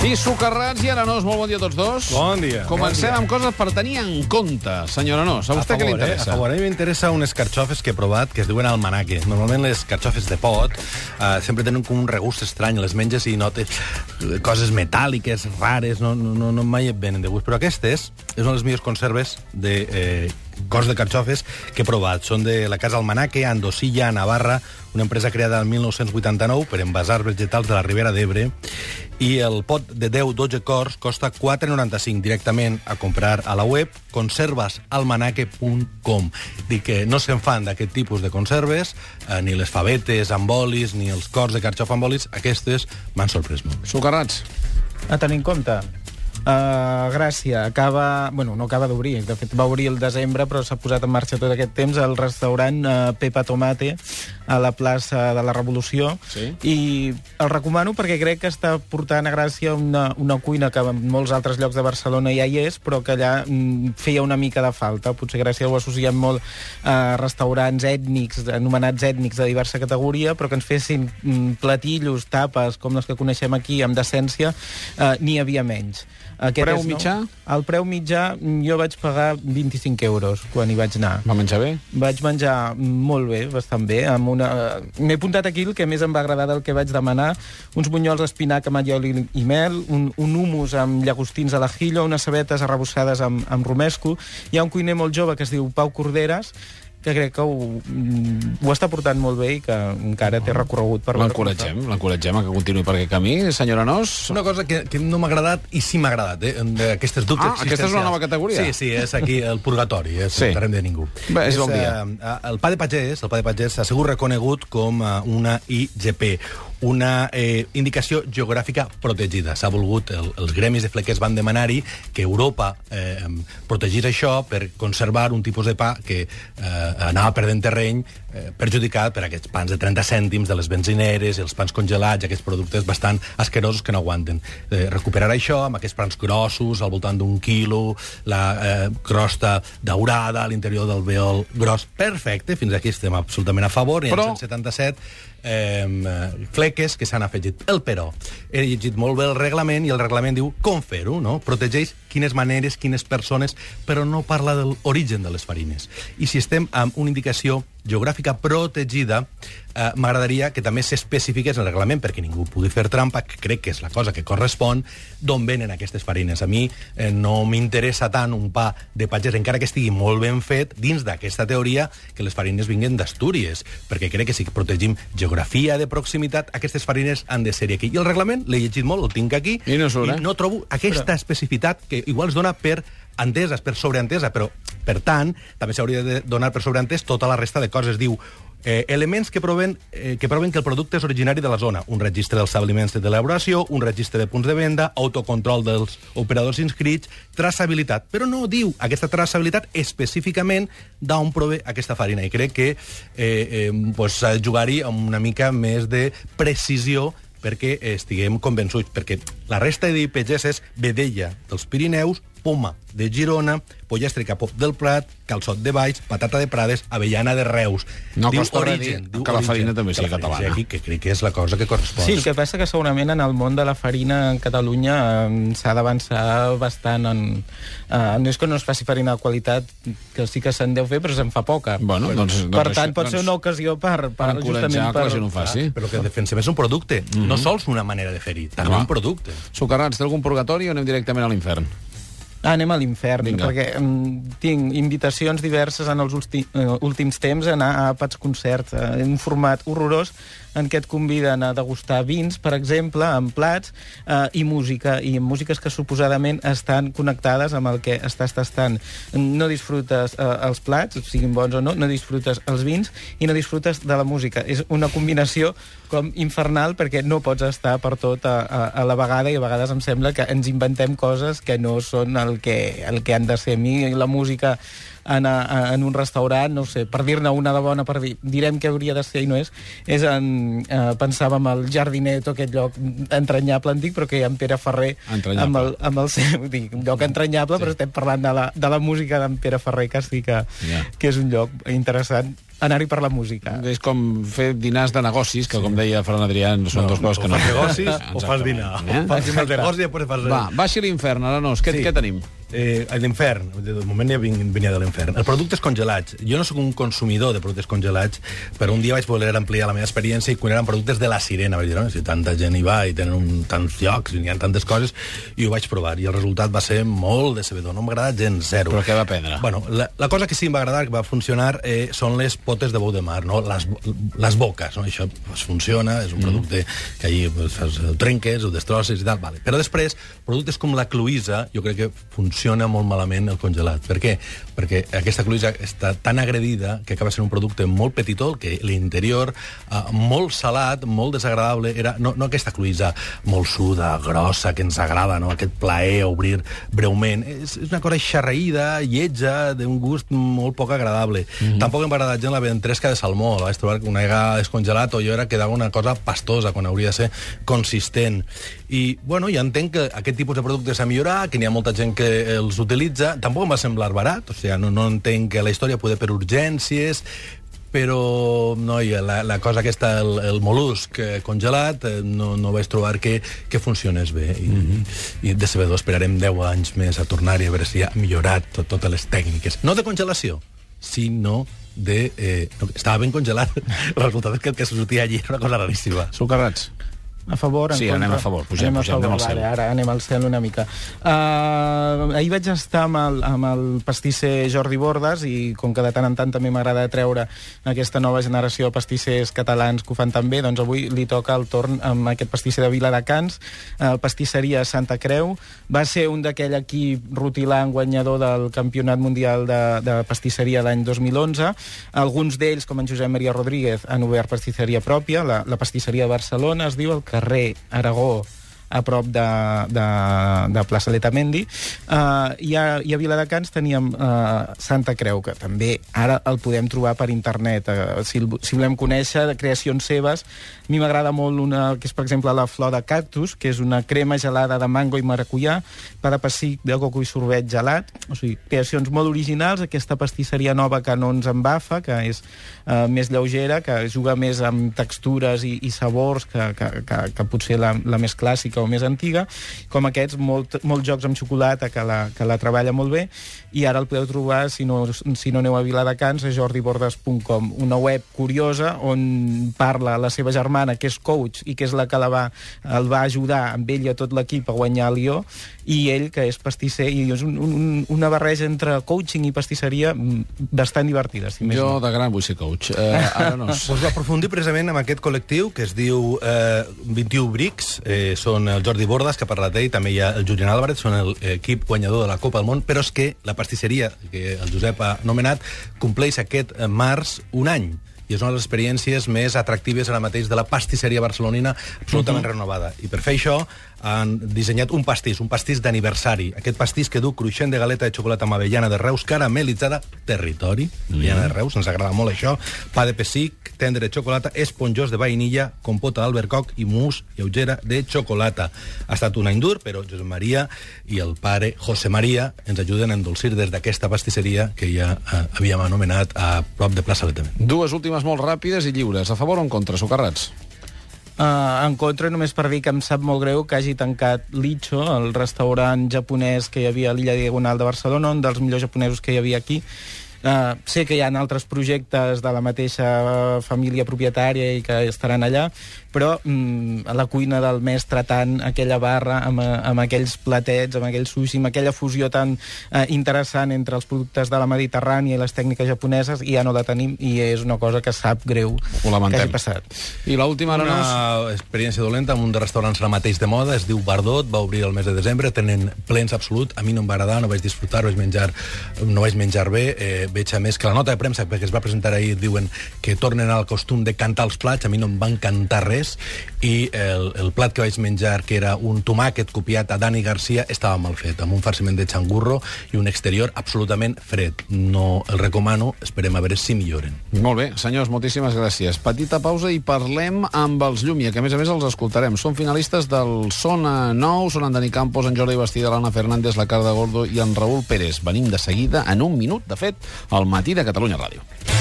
I socarrats i aranós, molt bon dia a tots dos. Bon dia. Comencem Bon dia. amb coses per tenir en compte, senyor Aranós. A vostè què li eh? A interessa? favor, a mi m'interessa unes carxofes que he provat que es diuen almanaque. Normalment les carxofes de pot eh, sempre tenen com un regust estrany. Les menges i notes coses metàl·liques, rares, no, no, no, no mai et venen de gust. Però aquestes és una de les millors conserves de eh, cos de carxofes que he provat. Són de la casa Almanaque, a Andosilla, a Navarra, una empresa creada el 1989 per envasar vegetals de la Ribera d'Ebre i el pot de 10-12 cors costa 4,95 directament a comprar a la web conservasalmanaque.com Dic que no se'n fan d'aquest tipus de conserves, eh, ni les favetes amb olis, ni els cors de carxofa amb olis, aquestes m'han sorprès molt. Socarrats. A tenir en compte. Uh, Gràcia acaba... Bueno, no acaba d'obrir. De fet, va obrir el desembre, però s'ha posat en marxa tot aquest temps el restaurant uh, Pepa Tomate a la plaça de la Revolució. Sí. I el recomano perquè crec que està portant a Gràcia una, una cuina que en molts altres llocs de Barcelona ja hi és, però que allà mm, feia una mica de falta. Potser Gràcia ho associem molt a restaurants ètnics, anomenats ètnics de diversa categoria, però que ens fessin mm, platillos, tapes, com les que coneixem aquí, amb decència, eh, n'hi havia menys. Preu és, no? mitjà? El preu mitjà, mm, jo vaig pagar 25 euros quan hi vaig anar. Va menjar bé? Vaig menjar molt bé, bastant bé. Amb una... M'he apuntat aquí el que més em va agradar del que vaig demanar. Uns bunyols d'espinac amb allioli i mel, un, un humus amb llagostins a l'ajillo, unes cebetes arrebossades amb, amb romesco. Hi ha un cuiner molt jove que es diu Pau Corderes, que crec que ho, mm, ho està portant molt bé i que encara té recorregut per. L'encoratgem, l'encoratgem a que continuï per aquest camí, senyor Aranós. Una cosa que, que no m'ha agradat i sí m'ha agradat, eh, d'aquestes dubtes Ah, aquesta és una nova categoria? Sí, sí, és aquí el purgatori, és Sí. sí. el terreny de ningú. Bé, és bon dia. Eh, el pa de pagès, el pa de pagès ha sigut reconegut com eh, una IGP, una eh, indicació geogràfica protegida. S'ha volgut, el, els gremis de flequers van demanar-hi que Europa eh, protegís això per conservar un tipus de pa que eh, anava perdent terreny eh, perjudicat per aquests pans de 30 cèntims de les benzineres, els pans congelats, aquests productes bastant asquerosos que no aguanten. Eh, recuperar això amb aquests pans grossos, al voltant d'un quilo, la eh, crosta daurada a l'interior del veol gros, perfecte, fins aquí estem absolutament a favor, i Però- en 177 eh, fleques que s'han afegit. El però, he llegit molt bé el reglament i el reglament diu com fer-ho, no? Protegeix quines maneres, quines persones, però no parla de l'origen de les farines. I si estem amb una indicació geogràfica protegida, eh, m'agradaria que també s'especifiqués en el reglament, perquè ningú pugui fer trampa, que crec que és la cosa que correspon, d'on venen aquestes farines. A mi eh, no m'interessa tant un pa de pagès, encara que estigui molt ben fet, dins d'aquesta teoria, que les farines vinguin d'Astúries, perquè crec que si protegim geografia de proximitat, aquestes farines han de ser aquí. I el reglament, l'he llegit molt, el tinc aquí, I no surt, eh? i no trobo aquesta especificitat que igual es dona per entesa, per sobreentesa, però, per tant, també s'hauria de donar per sobreentès tota la resta de coses. Diu, eh, elements que proven, eh, que proven que el producte és originari de la zona. Un registre dels establiments d'elaboració, un registre de punts de venda, autocontrol dels operadors inscrits, traçabilitat. Però no diu aquesta traçabilitat específicament d'on prové aquesta farina. I crec que eh, eh, pues, s'ha de jugar-hi amb una mica més de precisió perquè estiguem convençuts, perquè la resta d'IPGs és vedella dels Pirineus, poma de Girona, pollastre capó del Prat, calçot de Baix, patata de Prades, avellana de Reus. No Diu costa res dir diu que la farina també Que sigui catalana. Aquí, que crec que és la cosa que correspon. Sí, el que passa que segurament en el món de la farina en Catalunya s'ha d'avançar bastant en... Eh, no és que no es faci farina de qualitat, que sí que se'n deu fer, però se'n fa poca. Bueno, doncs- doncs per tant, pot ser doncs- una ocasió per... per, Per encoratjar que la gent ho faci. Però el que defensem és un producte, Mhm. no sols una manera de fer-hi, també Clar. un producte. Socarrats, té algun purgatori o anem directament a l'infern? Ah, anem a l'infern, perquè um, tinc invitacions diverses en els uh, últims temps a anar a àpats concerts, uh, en un format horrorós en què et conviden a degustar vins, per exemple, amb plats, uh, i música, i músiques que suposadament estan connectades amb el que estàs tastant. No disfrutes uh, els plats, siguin bons o no, no disfrutes els vins i no disfrutes de la música. És una combinació com infernal perquè no pots estar per tot a, a, a la vegada i a vegades em sembla que ens inventem coses que no són el que, el que han de ser. A mi la música en, a, en un restaurant, no sé, per dir-ne una de bona, per dir, direm que hauria de ser i no és, és en, eh, pensava en el Jardineto, aquest lloc entranyable antic, però que hi ha en Pere Ferrer amb el, amb el seu, dic, un lloc entranyable, sí. però estem parlant de la, de la música d'en Pere Ferrer, que sí que, Ja. que és un lloc interessant anar-hi per la música. És com fer dinars de negocis, que, com deia Ferran Adrià, són dues coses que no... o fas negocis o fas dinar. Eh? Fas el negoci i després fas... Va, baixi l'infern, Aranós. Què, Sí. què tenim? Eh, l'infern, de moment ja venia de l'infern. Els productes congelats. Jo no sóc un consumidor de productes congelats, però un dia vaig voler ampliar la meva experiència i quan eren productes de la sirena. Vaig dir, no, si tanta gent hi va i tenen un, tants llocs i n'hi ha tantes coses, i ho vaig provar. I el resultat va ser molt decebedor. No m'ha agradat gens, zero. Però què va prendre? Bueno, la, la cosa que sí em va agradar, que va funcionar, eh, són les potes de bou de mar, no? les, les boques. No? Això pues, funciona, és un producte que allí pues, fas, el trenques, ho destrosses i tal. Vale. Però després, productes com la Cloïsa, jo crec que funciona molt malament el congelat. Per què? Perquè aquesta Cloïsa està tan agredida que acaba sent un producte molt petitó, que l'interior, eh, molt salat, molt desagradable, era no, no aquesta Cloïsa molt suda, grossa, que ens agrada, no? aquest plaer a obrir breument. És, és una cosa xarraïda, lletja, d'un gust molt poc agradable. Mm -hmm. Tampoc em va agradar gens la ventresca de salmó. La vaig trobar que una vegada descongelat o jo era quedava una cosa pastosa quan hauria de ser consistent. I, bueno, ja entenc que aquest tipus de productes s'ha millorat, que n'hi ha molta gent que els utilitza. Tampoc em va semblar barat, o sigui, no, no entenc que la història pugui per urgències, però noia, la, la cosa aquesta, el, el mol·lusc eh, congelat, eh, no, no vaig trobar que, que funcionés bé. I, mm -hmm. i decebedor, esperarem 10 anys més a tornar-hi a veure si ha millorat tot, totes les tècniques. No de congelació, sinó de... Eh, no, estava ben congelat. El resultat és que el que sortia allí era una cosa raríssima. Sucarrats. A favor, en Sí, contra? anem a favor, pugem, anem a pugem, favor, anem al cel. Vale, ara anem al cel una mica. Uh, ahir vaig estar amb el, amb el pastisser Jordi Bordes i com que de tant en tant també m'agrada treure aquesta nova generació de pastissers catalans que ho fan tan bé, doncs avui li toca el torn amb aquest pastisser de Viladecans, uh, pastisseria Santa Creu. Va ser un d'aquell equip rutilant guanyador del Campionat Mundial de, de Pastisseria l'any 2011. Alguns d'ells, com en Josep Maria Rodríguez, han obert pastisseria pròpia, la, la pastisseria de Barcelona es diu el carrer Aragó a prop de, de, de plaça Letamendi. Uh, i, a, I a Viladecans teníem uh, Santa Creu, que també ara el podem trobar per internet. Uh, si, el- si volem conèixer de creacions seves, a mi m'agrada molt una, que és, per exemple, la flor de cactus, que és una crema gelada de mango i maracuyà, pa de pessic de coco i sorbet gelat. O sigui, creacions molt originals, aquesta pastisseria nova que no ens embafa, que és uh, més lleugera, que juga més amb textures i, i sabors que, que, que, que potser la, la més clàssica o més antiga, com aquests, molt, molts jocs amb xocolata que la, que la treballa molt bé, i ara el podeu trobar, si no, si no aneu a Viladecans, a jordibordes.com, una web curiosa on parla la seva germana, que és coach i que és la que la va, el va ajudar amb ell i a tot l'equip a guanyar el Lió, i ell, que és pastisser, i és un, un, una barreja entre coaching i pastisseria mm, bastant divertida, si més Jo no. de gran vull ser coach. Uh, Aranós. Pues va aprofundir precisament amb aquest col·lectiu que es diu eh, 21 Brics, eh, són el Jordi Bordas, que ha parlat d'ell, també hi ha el Julián Álvarez, són l'equip guanyador de la Copa del Món, però és que la pastisseria que el Josep ha nomenat compleix aquest març un any i és una de les experiències més atractives ara mateix de la pastisseria barcelonina absolutament uh -huh. renovada. I per fer això han dissenyat un pastís, un pastís d'aniversari. Aquest pastís que du cruixent de galeta de xocolata amb avellana de Reus caramelitzada, territori, avellana de Reus, ens agrada molt això, pa de pessic, tendre de xocolata, esponjós de vainilla, compota d'albercoc i mousse lleugera de xocolata. Ha estat un any dur, però Josep Maria i el pare José Maria ens ajuden a endolcir des d'aquesta pastisseria que ja eh, havíem anomenat a prop de plaça Letament. Dues últimes molt ràpides i lliures. A favor o en contra, Socarrats? Uh, en contra, només per dir que em sap molt greu que hagi tancat Licho, el restaurant japonès que hi havia a l'illa Diagonal de Barcelona, un dels millors japonesos que hi havia aquí. Uh, sé que hi ha altres projectes de la mateixa família propietària i que estaran allà, però mm, a la cuina del mestre tant aquella barra amb, eh, amb aquells platets, amb aquell sushi, amb aquella fusió tan uh, interessant entre els productes de la Mediterrània i les tècniques japoneses, i ja no la tenim, i és una cosa que sap greu Ho lamentem. que hagi passat. I l'última, Aranós? Una experiència dolenta amb un dels restaurants ara mateix de moda, es diu Bardot, va obrir el mes de desembre, tenen plens absolut, a mi no em va agradar, no vaig disfrutar, vaig menjar, no vaig menjar bé, eh, veig a més que la nota de premsa, perquè es va presentar ahir, diuen que tornen al costum de cantar els plats, a mi no em van cantar res, i el, el plat que vaig menjar, que era un tomàquet copiat a Dani Garcia, estava mal fet, amb un farciment de xangurro i un exterior absolutament fred. No el recomano, esperem a veure si milloren. Molt bé, senyors, moltíssimes gràcies. Petita pausa i parlem amb els Llumia, que a més a més els escoltarem. Són finalistes del Sona 9, són en Dani Campos, en Jordi Bastida, l'Anna Fernández, la Carda Gordo i en Raül Pérez. Venim de seguida, en un minut, de fet, al matí de Catalunya Ràdio.